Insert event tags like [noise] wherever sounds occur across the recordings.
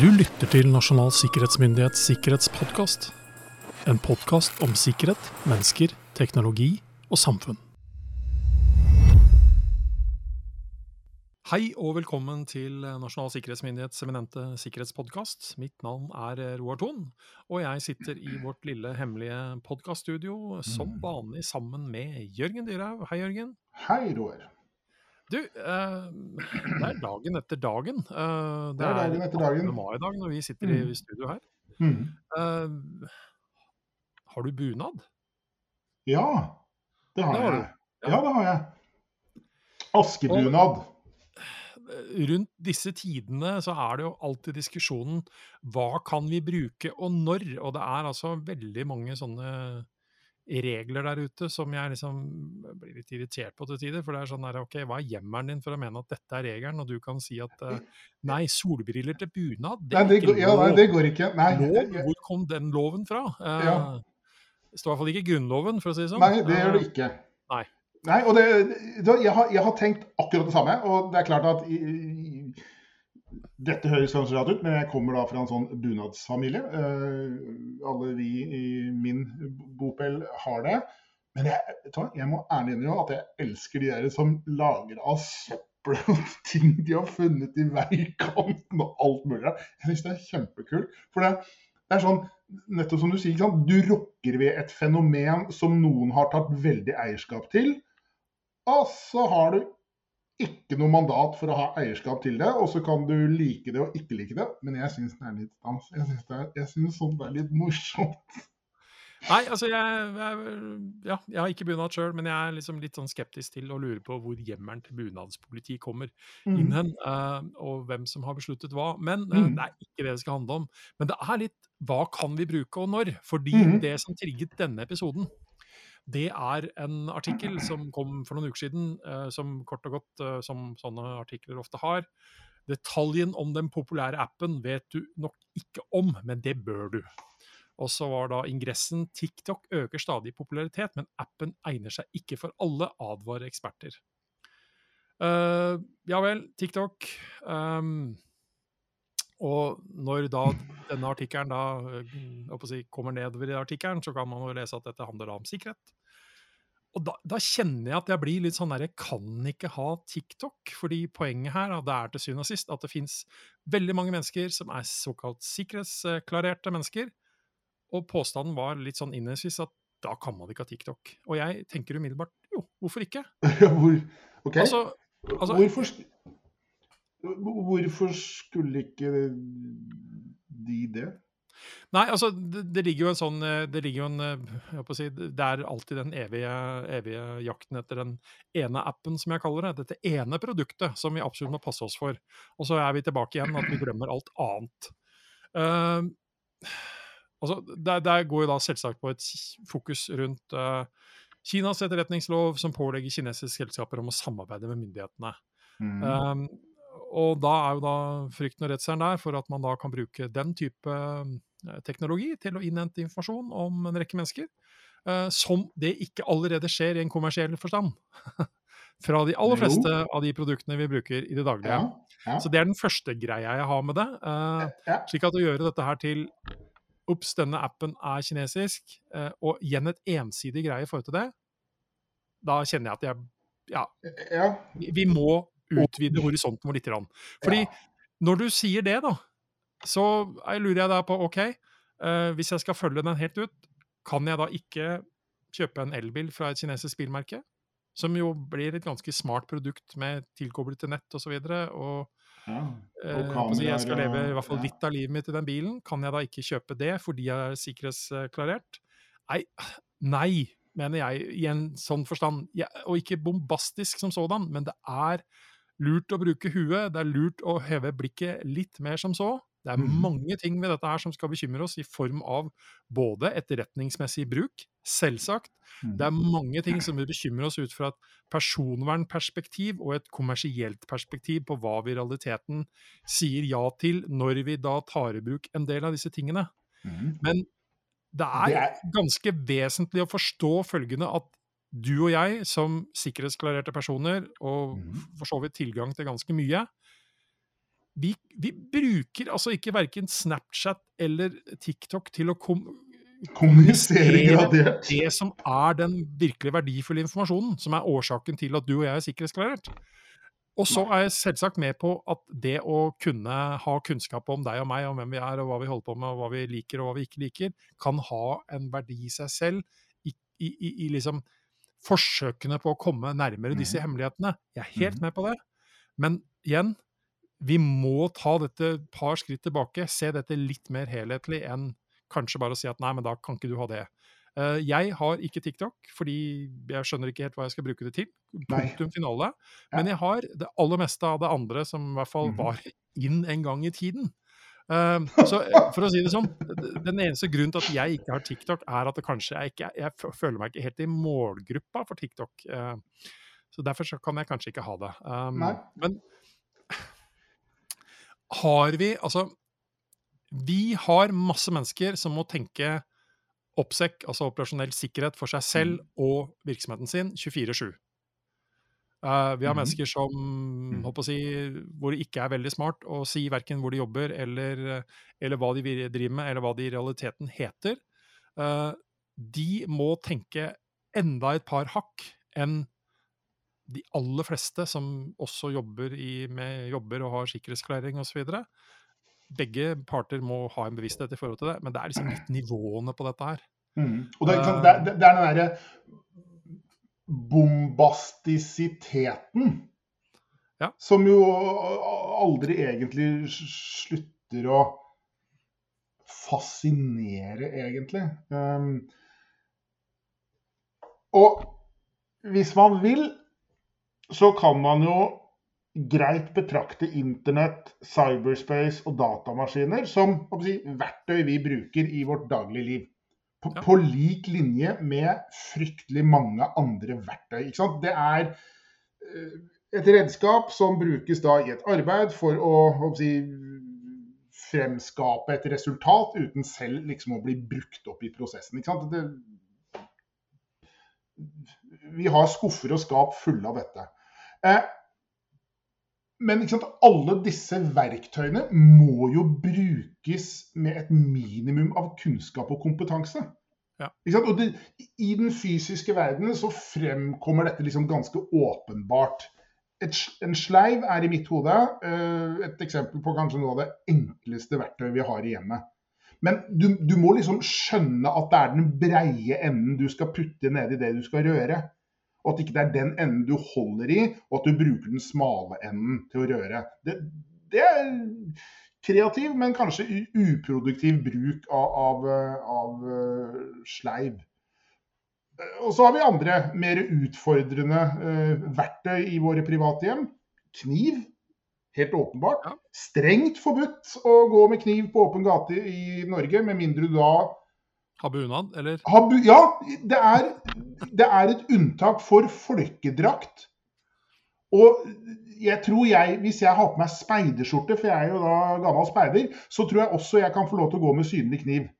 Du lytter til Nasjonal sikkerhetsmyndighets sikkerhetspodkast. En podkast om sikkerhet, mennesker, teknologi og samfunn. Hei og velkommen til Nasjonal sikkerhetsmyndighets eminente sikkerhetspodkast. Mitt navn er Roar Thon, og jeg sitter i vårt lille hemmelige podkaststudio som vanlig sammen med Jørgen Dyrhaug. Hei, Jørgen. Hei, Roar. Du, eh, det er dagen etter dagen. Eh, Det er dagen etter dagen. 18. mai i dag når vi sitter i Mm. studio her. Mm. Eh, har du bunad? Ja, det har Det har jeg. Ja. Ja, det har jeg. Askebunad. Og Rundt disse tidene så er det jo alltid diskusjonen hva kan vi bruke og når? Og det er altså veldig mange sånne regler der ute som jeg liksom blir litt irritert på til tider. For det er sånn der, ok, hva er hjemmelen din for å mene at dette er regelen, og du kan si at eh, nei, solbriller til bunad, det Nei, det, ikke går- ja, nei, det går ikke. Nei, Lov? Hvor kom den loven fra? Eh, Ja. Det står i hvert fall ikke Grunnloven, for å si det sånn. nei det gjør det Eh, ikke. Nei. Nei, og det, jeg, har, jeg har tenkt akkurat det samme. Og det er klart at dette høres kanskje rart ut, men jeg kommer da fra en sånn bunadsfamilie. Uh, alle vi i min bopel har det. Men jeg, jeg må ærlig innrømme at jeg elsker de der som lager av søppel og [laughs] ting de har funnet i veikanten og alt mulig. Jeg syns det er kjempekult. For det, det er sånn, nettopp som du sier, du rokker ved et fenomen som noen har tatt veldig eierskap til. Og så har du ikke noe mandat for å ha eierskap til det, og så kan du like det og ikke like det. Men jeg syns det er litt dans. Jeg syns, det er, jeg synes sånt er litt morsomt. Nei, altså jeg, jeg, ja, jeg har ikke bunad sjøl, men jeg er liksom litt sånn skeptisk til å lure på hvor hjemmelen til bunadspoliti kommer Mm. inn hen, uh, og hvem som har besluttet hva. Men uh, Mm. det er ikke det det skal handle om. Men det er litt hva kan vi bruke og når? Fordi mm. det som trigget denne episoden, det er en artikkel som kom for noen uker siden, eh, som kort og godt, eh, som sånne artikler ofte har. Detaljen om den populære appen vet du nok ikke om, men det bør du. Og så var da ingressen 'TikTok øker stadig popularitet, men appen egner seg ikke for alle', advarer eksperter. Uh, ja vel, TikTok. ehm, og når da denne artikkelen da eh, si, kommer nedover i artikkelen, så kan man jo lese at dette handler om sikkerhet. Og da, da kjenner jeg at jeg blir litt sånn der, jeg kan ikke ha TikTok. Fordi poenget her det er til syvende og sist at det fins veldig mange mennesker som er såkalt sikkerhetsklarerte mennesker. Og påstanden var litt sånn innledningsvis at da kan man ikke ha TikTok. Og jeg tenker umiddelbart jo, hvorfor ikke? [laughs] Hvor, ok, Altså, altså- hvorfor, hvorfor skulle ikke de det? Nei, altså, det, det ligger jo en sånn eh, Det ligger jo en eh, jeg på å si, Det er alltid den evige, evige jakten etter den ene appen, som jeg kaller det. Dette ene produktet som vi absolutt må passe oss for. Og så er vi tilbake igjen at vi glemmer alt annet. Uh, altså, der, der går jo da selvsagt på et fokus rundt uh, Kinas etterretningslov, som pålegger kinesiske selskaper om å samarbeide med myndighetene. Mm. Um, og da er jo da frykten og redselen der for at man da kan bruke den type eh, teknologi til å innhente informasjon om en rekke mennesker, eh, som det ikke allerede skjer i en kommersiell forstand. [laughs] Fra de aller Jo. fleste av de produktene vi bruker i det daglige. ja, ja, Så det er den første greia jeg har med det. eh, slik at å gjøre dette her til Ops, denne appen er kinesisk, og igjen et ensidig greie i forhold til det, da kjenner jeg at jeg Ja, ja. vi må utvide horisonten vår litt. Fordi når du sier det, da, så jeg lurer jeg da på OK, eh, hvis jeg skal følge den helt ut, kan jeg da ikke kjøpe en elbil fra et kinesisk bilmerke? Som jo blir et ganske smart produkt med tilkoblet til nett osv. Og, så og ja. eh, Og si, jeg skal leve i hvert fall litt av livet mitt i den bilen. Kan jeg da ikke kjøpe det fordi jeg er sikkerhetsklarert? Nei, nei, mener jeg, i en sånn forstand. Ja, og ikke bombastisk som sådan, men det er lurt å bruke huet. Det er lurt å heve blikket litt mer som så. Det er Mhm. mange ting ved dette her som skal bekymre oss, i form av både etterretningsmessig bruk, selvsagt. Mm. Det er mange ting som vil bekymre oss ut fra et personvernperspektiv og et kommersielt perspektiv på hva vi i realiteten sier ja til når vi da tar i bruk en del av disse tingene. Mm. Men Det er- ganske vesentlig å forstå følgende at du og jeg, som sikkerhetsklarerte personer, og Mhm. for så vidt tilgang til ganske mye, vi, vi bruker altså ikke verken Snapchat eller TikTok til å kom Kommunisere gradert. det som er den virkelig verdifulle informasjonen, som er årsaken til at du og jeg er sikkerhetsklarert. Og så er jeg selvsagt med på at det å kunne ha kunnskap om deg og meg, om hvem vi er, og hva vi holder på med, og hva vi liker og hva vi ikke liker, kan ha en verdi i seg selv i, i, i, i liksom forsøkene på å komme nærmere disse Mhm. hemmelighetene. Jeg er helt Mhm. med på det. Men igjen, vi må ta dette et par skritt tilbake, se dette litt mer helhetlig enn kanskje bare å si at nei, men da kan ikke du ha det. Eh, jeg har ikke TikTok, fordi jeg skjønner ikke helt hva jeg skal bruke det til. Punktum finale. Men jeg har det aller meste av det andre som i hvert fall Mhm. var [laughs] inn en gang i tiden. Eh, [laughs] så for å si det sånn, den eneste grunnen til at jeg ikke har TikTok, er at det kanskje jeg ikke Jeg føler meg ikke helt i målgruppa for TikTok. eh, så derfor så kan jeg kanskje ikke ha det. Um, men har vi Altså, vi har masse mennesker som må tenke oppsek, altså operasjonell sikkerhet, for seg selv Mm. og virksomheten sin 24-7. Eh, vi har Mhm. mennesker som mm. si, hvor det ikke er veldig smart å si verken hvor de jobber, eller, eller hva de driver med, eller hva de i realiteten heter. Uh, de må tenke enda et par hakk enn de aller fleste som også jobber i, med jobber og har sikkerhetsklarering osv. Begge parter må ha en bevissthet i forhold til det, men det er liksom [clears throat] litt nivåene på dette her. Mm. Og det, det, det er den derre bombastisiteten Ja. som jo aldri egentlig slutter å fascinere, egentlig. Um, og hvis man vil, så kan man jo greit betrakte internett, cyberspace og datamaskiner som si, verktøy vi bruker i vårt daglige liv. På, Ja. på lik linje med fryktelig mange andre verktøy. Det er eh, et redskap som brukes da i et arbeid for å, å si, fremskape et resultat uten selv liksom å bli brukt opp i prosessen. Det, vi har skuffer og skap fulle av dette. Eh, men sant, alle disse verktøyene må jo brukes med et minimum av kunnskap og kompetanse. Ja. Og det, I den fysiske verdenen så fremkommer dette liksom ganske åpenbart. Et, en sleiv er i mitt hode eh, et eksempel på kanskje noe av det enkleste verktøyet vi har i hjemmet. Men du, du må liksom skjønne at det er den breie enden du skal putte nedi det du skal røre. Og at ikke det er den enden du holder i, og at du bruker den smale enden til å røre. Det, det er kreativ, men kanskje uproduktiv bruk av, av, eh, av eh, sleiv. Eh, Og så har vi andre mer utfordrende uh, verktøy i våre private hjem. Kniv. Helt åpenbart. Strengt forbudt å gå med kniv på åpen gate i Norge, med mindre du da Ha bunad, eller? har bu Ja, det er, det er et unntak for folkedrakt. Og jeg tror jeg, hvis jeg har på meg speiderskjorte, for jeg er jo da gammel speider, så tror jeg også jeg kan få lov til å gå med synlig kniv.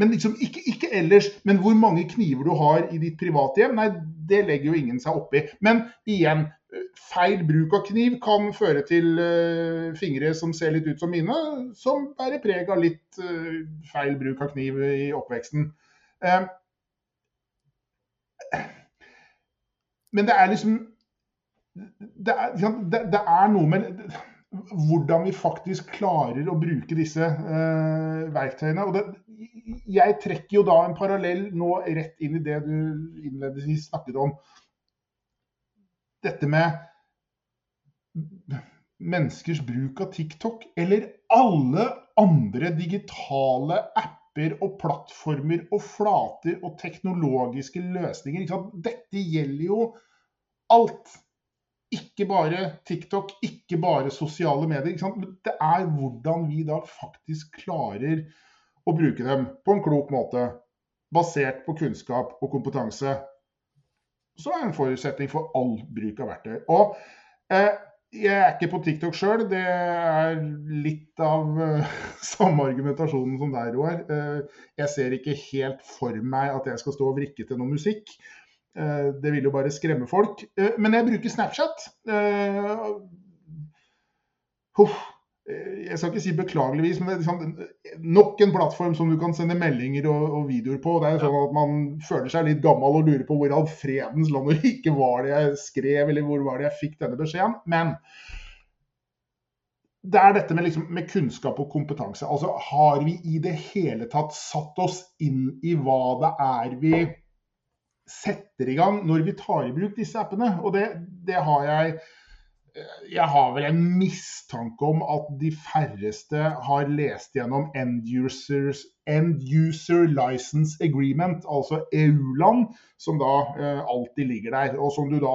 Men liksom ikke, ikke ellers. Men hvor mange kniver du har i ditt private hjem, nei, det legger jo ingen seg oppi. Men igjen, feil bruk av kniv kan føre til eh, fingre som ser litt ut som mine, som bærer preg av litt eh, feil bruk av kniv i oppveksten. Eh, men det er liksom det er, det, er noe med hvordan vi faktisk klarer å bruke disse eh, verktøyene. Det, jeg trekker jo da en parallell nå rett inn i det du innledningsvis snakket om. Dette med menneskers bruk av TikTok, eller alle andre digitale apper og plattformer og flater og teknologiske løsninger. Dette gjelder jo alt. Ikke bare TikTok, ikke bare sosiale medier. Det er hvordan vi da faktisk klarer å bruke dem på en klok måte, basert på kunnskap og kompetanse. Så er det en forutsetning for all bruk av verktøy. Og eh, jeg er ikke på TikTok sjøl. Det er litt av eh, [laughs] samme argumentasjonen som deg, Roar. Eh, jeg ser ikke helt for meg at jeg skal stå og vrikke til noe musikk. Eh, det vil jo bare skremme folk. Eh, men jeg bruker Snapchat. Eh, jeg skal ikke si beklageligvis, men det er nok en plattform som du kan sende meldinger og, videoer på. Det er jo sånn at Man føler seg litt gammel og lurer på hvor all fredens land og ikke var det jeg skrev, eller hvor var det jeg fikk denne beskjeden. Men det er dette med, liksom, med, kunnskap og kompetanse. Altså, Har vi i det hele tatt satt oss inn i hva det er vi setter i gang når vi tar i bruk disse appene? Og det, det har jeg jeg har vel en mistanke om at de færreste har lest gjennom End, users, end User License Agreement, altså EU-land, som da eh, alltid ligger der. Og som du da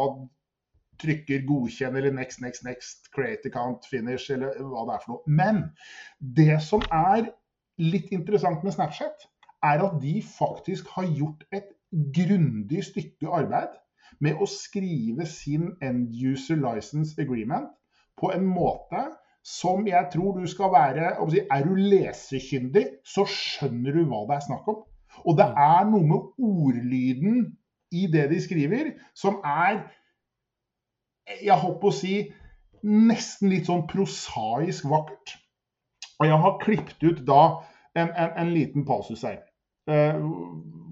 trykker godkjenn eller next, next, next, create account, finish eller hva det er for noe. Men det som er litt interessant med Snapchat, er at de faktisk har gjort et grundig stykke arbeid med å skrive sin end user license agreement på en måte som jeg tror du skal være Er du lesekyndig, så skjønner du hva det er snakk om. Og det mm. er noe med ordlyden i det de skriver, som er Jeg holdt på å si nesten litt sånn prosaisk vakkert. Og jeg har klippet ut da en, en, en liten passus her. Uh,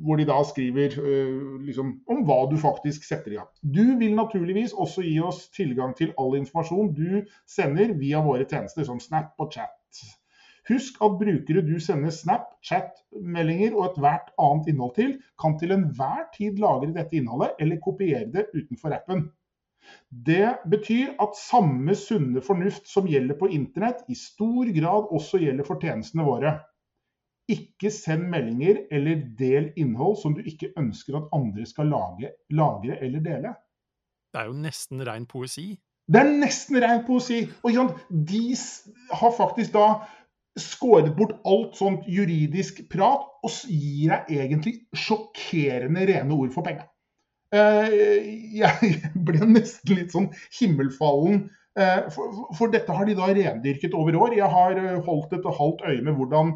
hvor de da skriver uh, liksom, om hva du faktisk setter i gang. Du vil naturligvis også gi oss tilgang til all informasjon du sender via våre tjenester som Snap og chat. Husk at brukere du sender Snap, chat-meldinger og ethvert annet innhold til, kan til enhver tid lagre dette innholdet eller kopiere det utenfor appen. Det betyr at samme sunne fornuft som gjelder på internett, i stor grad også gjelder for tjenestene våre. Ikke send meldinger eller del innhold som du ikke ønsker at andre skal lage, lagre eller dele. Det er jo nesten ren poesi. Det er nesten ren poesi! Og de har faktisk da skåret bort alt sånt juridisk prat og gir deg egentlig sjokkerende rene ord for penga. Eh, jeg [laughs] ble nesten litt sånn himmelfallen. Eh, for, dette har de da rendyrket over år. Jeg har eh, holdt et halvt øye med hvordan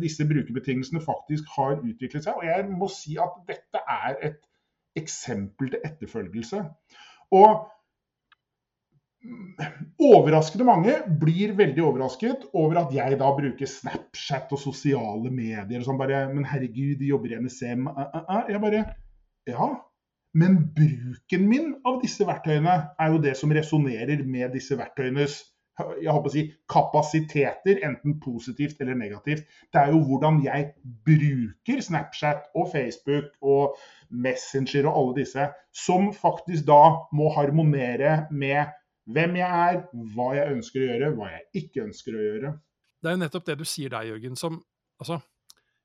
disse brukerbetingelsene faktisk har utviklet seg. Og jeg må si at dette er et eksempel til etterfølgelse. Og overraskende mange blir veldig overrasket over at jeg da bruker Snapchat og sosiale medier og sånn bare Men herregud, de jobber i NSM. Uh, uh. Jeg bare Ja. Men bruken min av disse verktøyene er jo det som resonnerer med disse verktøyenes jeg håper å si, kapasiteter, enten positivt eller negativt. Det er jo hvordan jeg bruker Snapchat og Facebook og Messenger og alle disse, som faktisk da må harmonere med hvem jeg er, hva jeg ønsker å gjøre, hva jeg ikke ønsker å gjøre. Det er jo nettopp det du sier der, Jørgen, som altså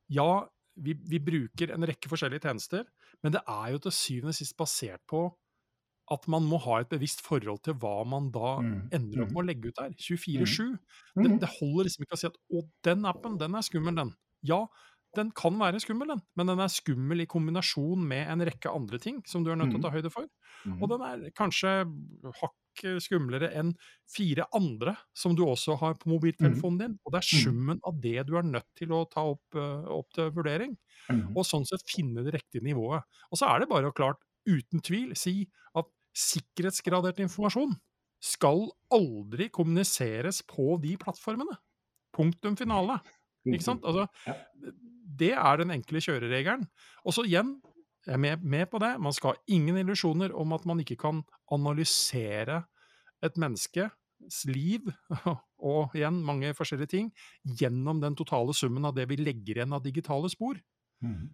Ja, vi, vi bruker en rekke forskjellige tjenester, men det er jo til syvende og sist basert på at man må ha et bevisst forhold til hva man da mm. ender opp mm. med å legge ut der. 24-7. Mm. Det, mm. det, holder liksom ikke å si at 'å, den appen, den er skummel', den. Ja, den kan være skummel, den, men den er skummel i kombinasjon med en rekke andre ting som du er nødt til å ta høyde for. Og den er kanskje hakk skumlere enn fire andre som du også har på mobiltelefonen din. Og det er summen av det du er nødt til å ta opp, opp til vurdering. Og sånn sett finne det riktige nivået. Og så er det bare å klart uten tvil si at sikkerhetsgradert informasjon skal aldri kommuniseres på de plattformene. Punktum finale. Ikke sant? Altså, det er den enkle kjøreregelen. Og så igjen, jeg er med, med, på det, man skal ha ingen illusjoner om at man ikke kan analysere et menneskes liv, [laughs] og igjen mange forskjellige ting, gjennom den totale summen av det vi legger igjen av digitale spor. Mm.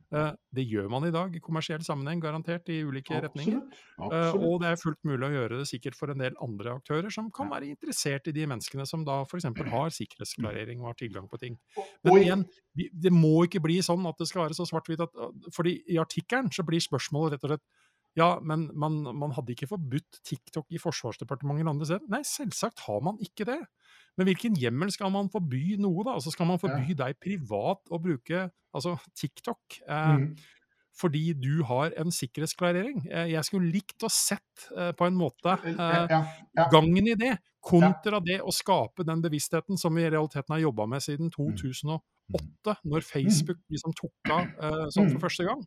Det gjør man i dag i kommersiell sammenheng, garantert, i ulike Absolutt. retninger. Absolutt. Og det er fullt mulig å gjøre det sikkert for en del andre aktører som kan være interessert i de menneskene som da f.eks. har sikkerhetsklarering og har tilgang på ting. Men igjen, det må ikke bli sånn at det skal være så svart-hvitt at fordi i artikkelen så blir spørsmålet rett og slett ja, men man, man hadde ikke forbudt TikTok i Forsvarsdepartementet eller andre steder. Nei, selvsagt har man ikke det. Men hvilken hjemmel skal man forby noe, da? Altså Skal man forby ja. deg privat å bruke altså TikTok? Eh, mm. Fordi du har en sikkerhetsklarering. Eh, jeg skulle likt å sett eh, på en måte eh, ja, ja, gangen i det, kontra det å skape den bevisstheten som vi i realiteten har jobba med siden 2008, mm. når mm. Facebook liksom tok av sånn for mm. første gang.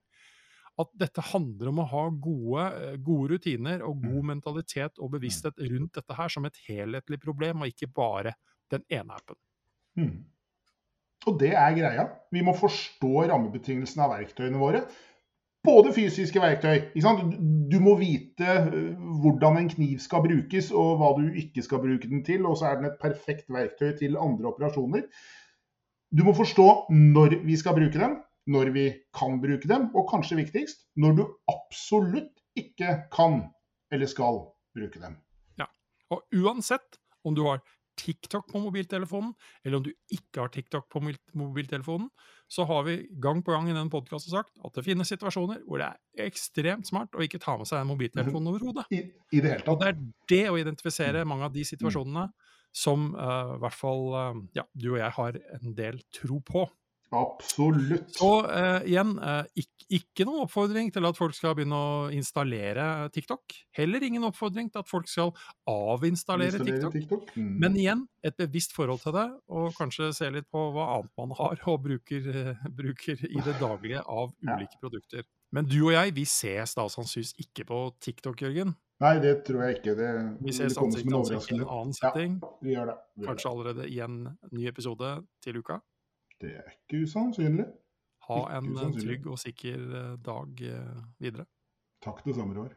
At dette handler om å ha gode, eh, gode rutiner og god Mm. mentalitet og bevissthet rundt dette her som et helhetlig problem, og ikke bare den ene appen. Mm. Og det er greia. Vi må forstå rammebetingelsene av verktøyene våre. Både fysiske verktøy. Du- må vite øh, hvordan en kniv skal brukes, og hva du ikke skal bruke den til. Og så er den et perfekt verktøy til andre operasjoner. Du må forstå når vi skal bruke dem, når vi kan bruke dem, og kanskje viktigst, når du absolutt ikke kan eller skal bruke dem. Ja, Og uansett om du har TikTok på mobiltelefonen, eller om du ikke har TikTok på mobiltelefonen, så har vi gang på gang i denne podkasten sagt at det finnes situasjoner hvor det er ekstremt smart å ikke ta med seg en mobiltelefon overhodet. I, i det hele Og tatt. det er det å identifisere mange av de situasjonene som eh, i hvert fall uh, ja, du og jeg har en del tro på. Absolutt. Og eh, igjen, eh, ikk- ikke noen oppfordring til at folk skal begynne å installere TikTok. Heller ingen oppfordring til at folk skal avinstallere TikTok. TikTok. Mm. Men igjen, et bevisst forhold til det, og kanskje se litt på hva annet man har og bruker, eh, bruker i det daglige av Ja. ulike produkter. Men du og jeg, vi ses da sannsynligvis ikke på TikTok, Jørgen. Nei, det tror jeg ikke. Det Vi ses ansikt til ansikt i en annen annen Ja. setting. Vi gjør det. Vi gjør Kanskje allerede i en ny episode til uka. Det. Er ikke usannsynlig. Ha en eh, usannsynlig. trygg og sikker eh, dag eh, videre. Takk det samme, Roar.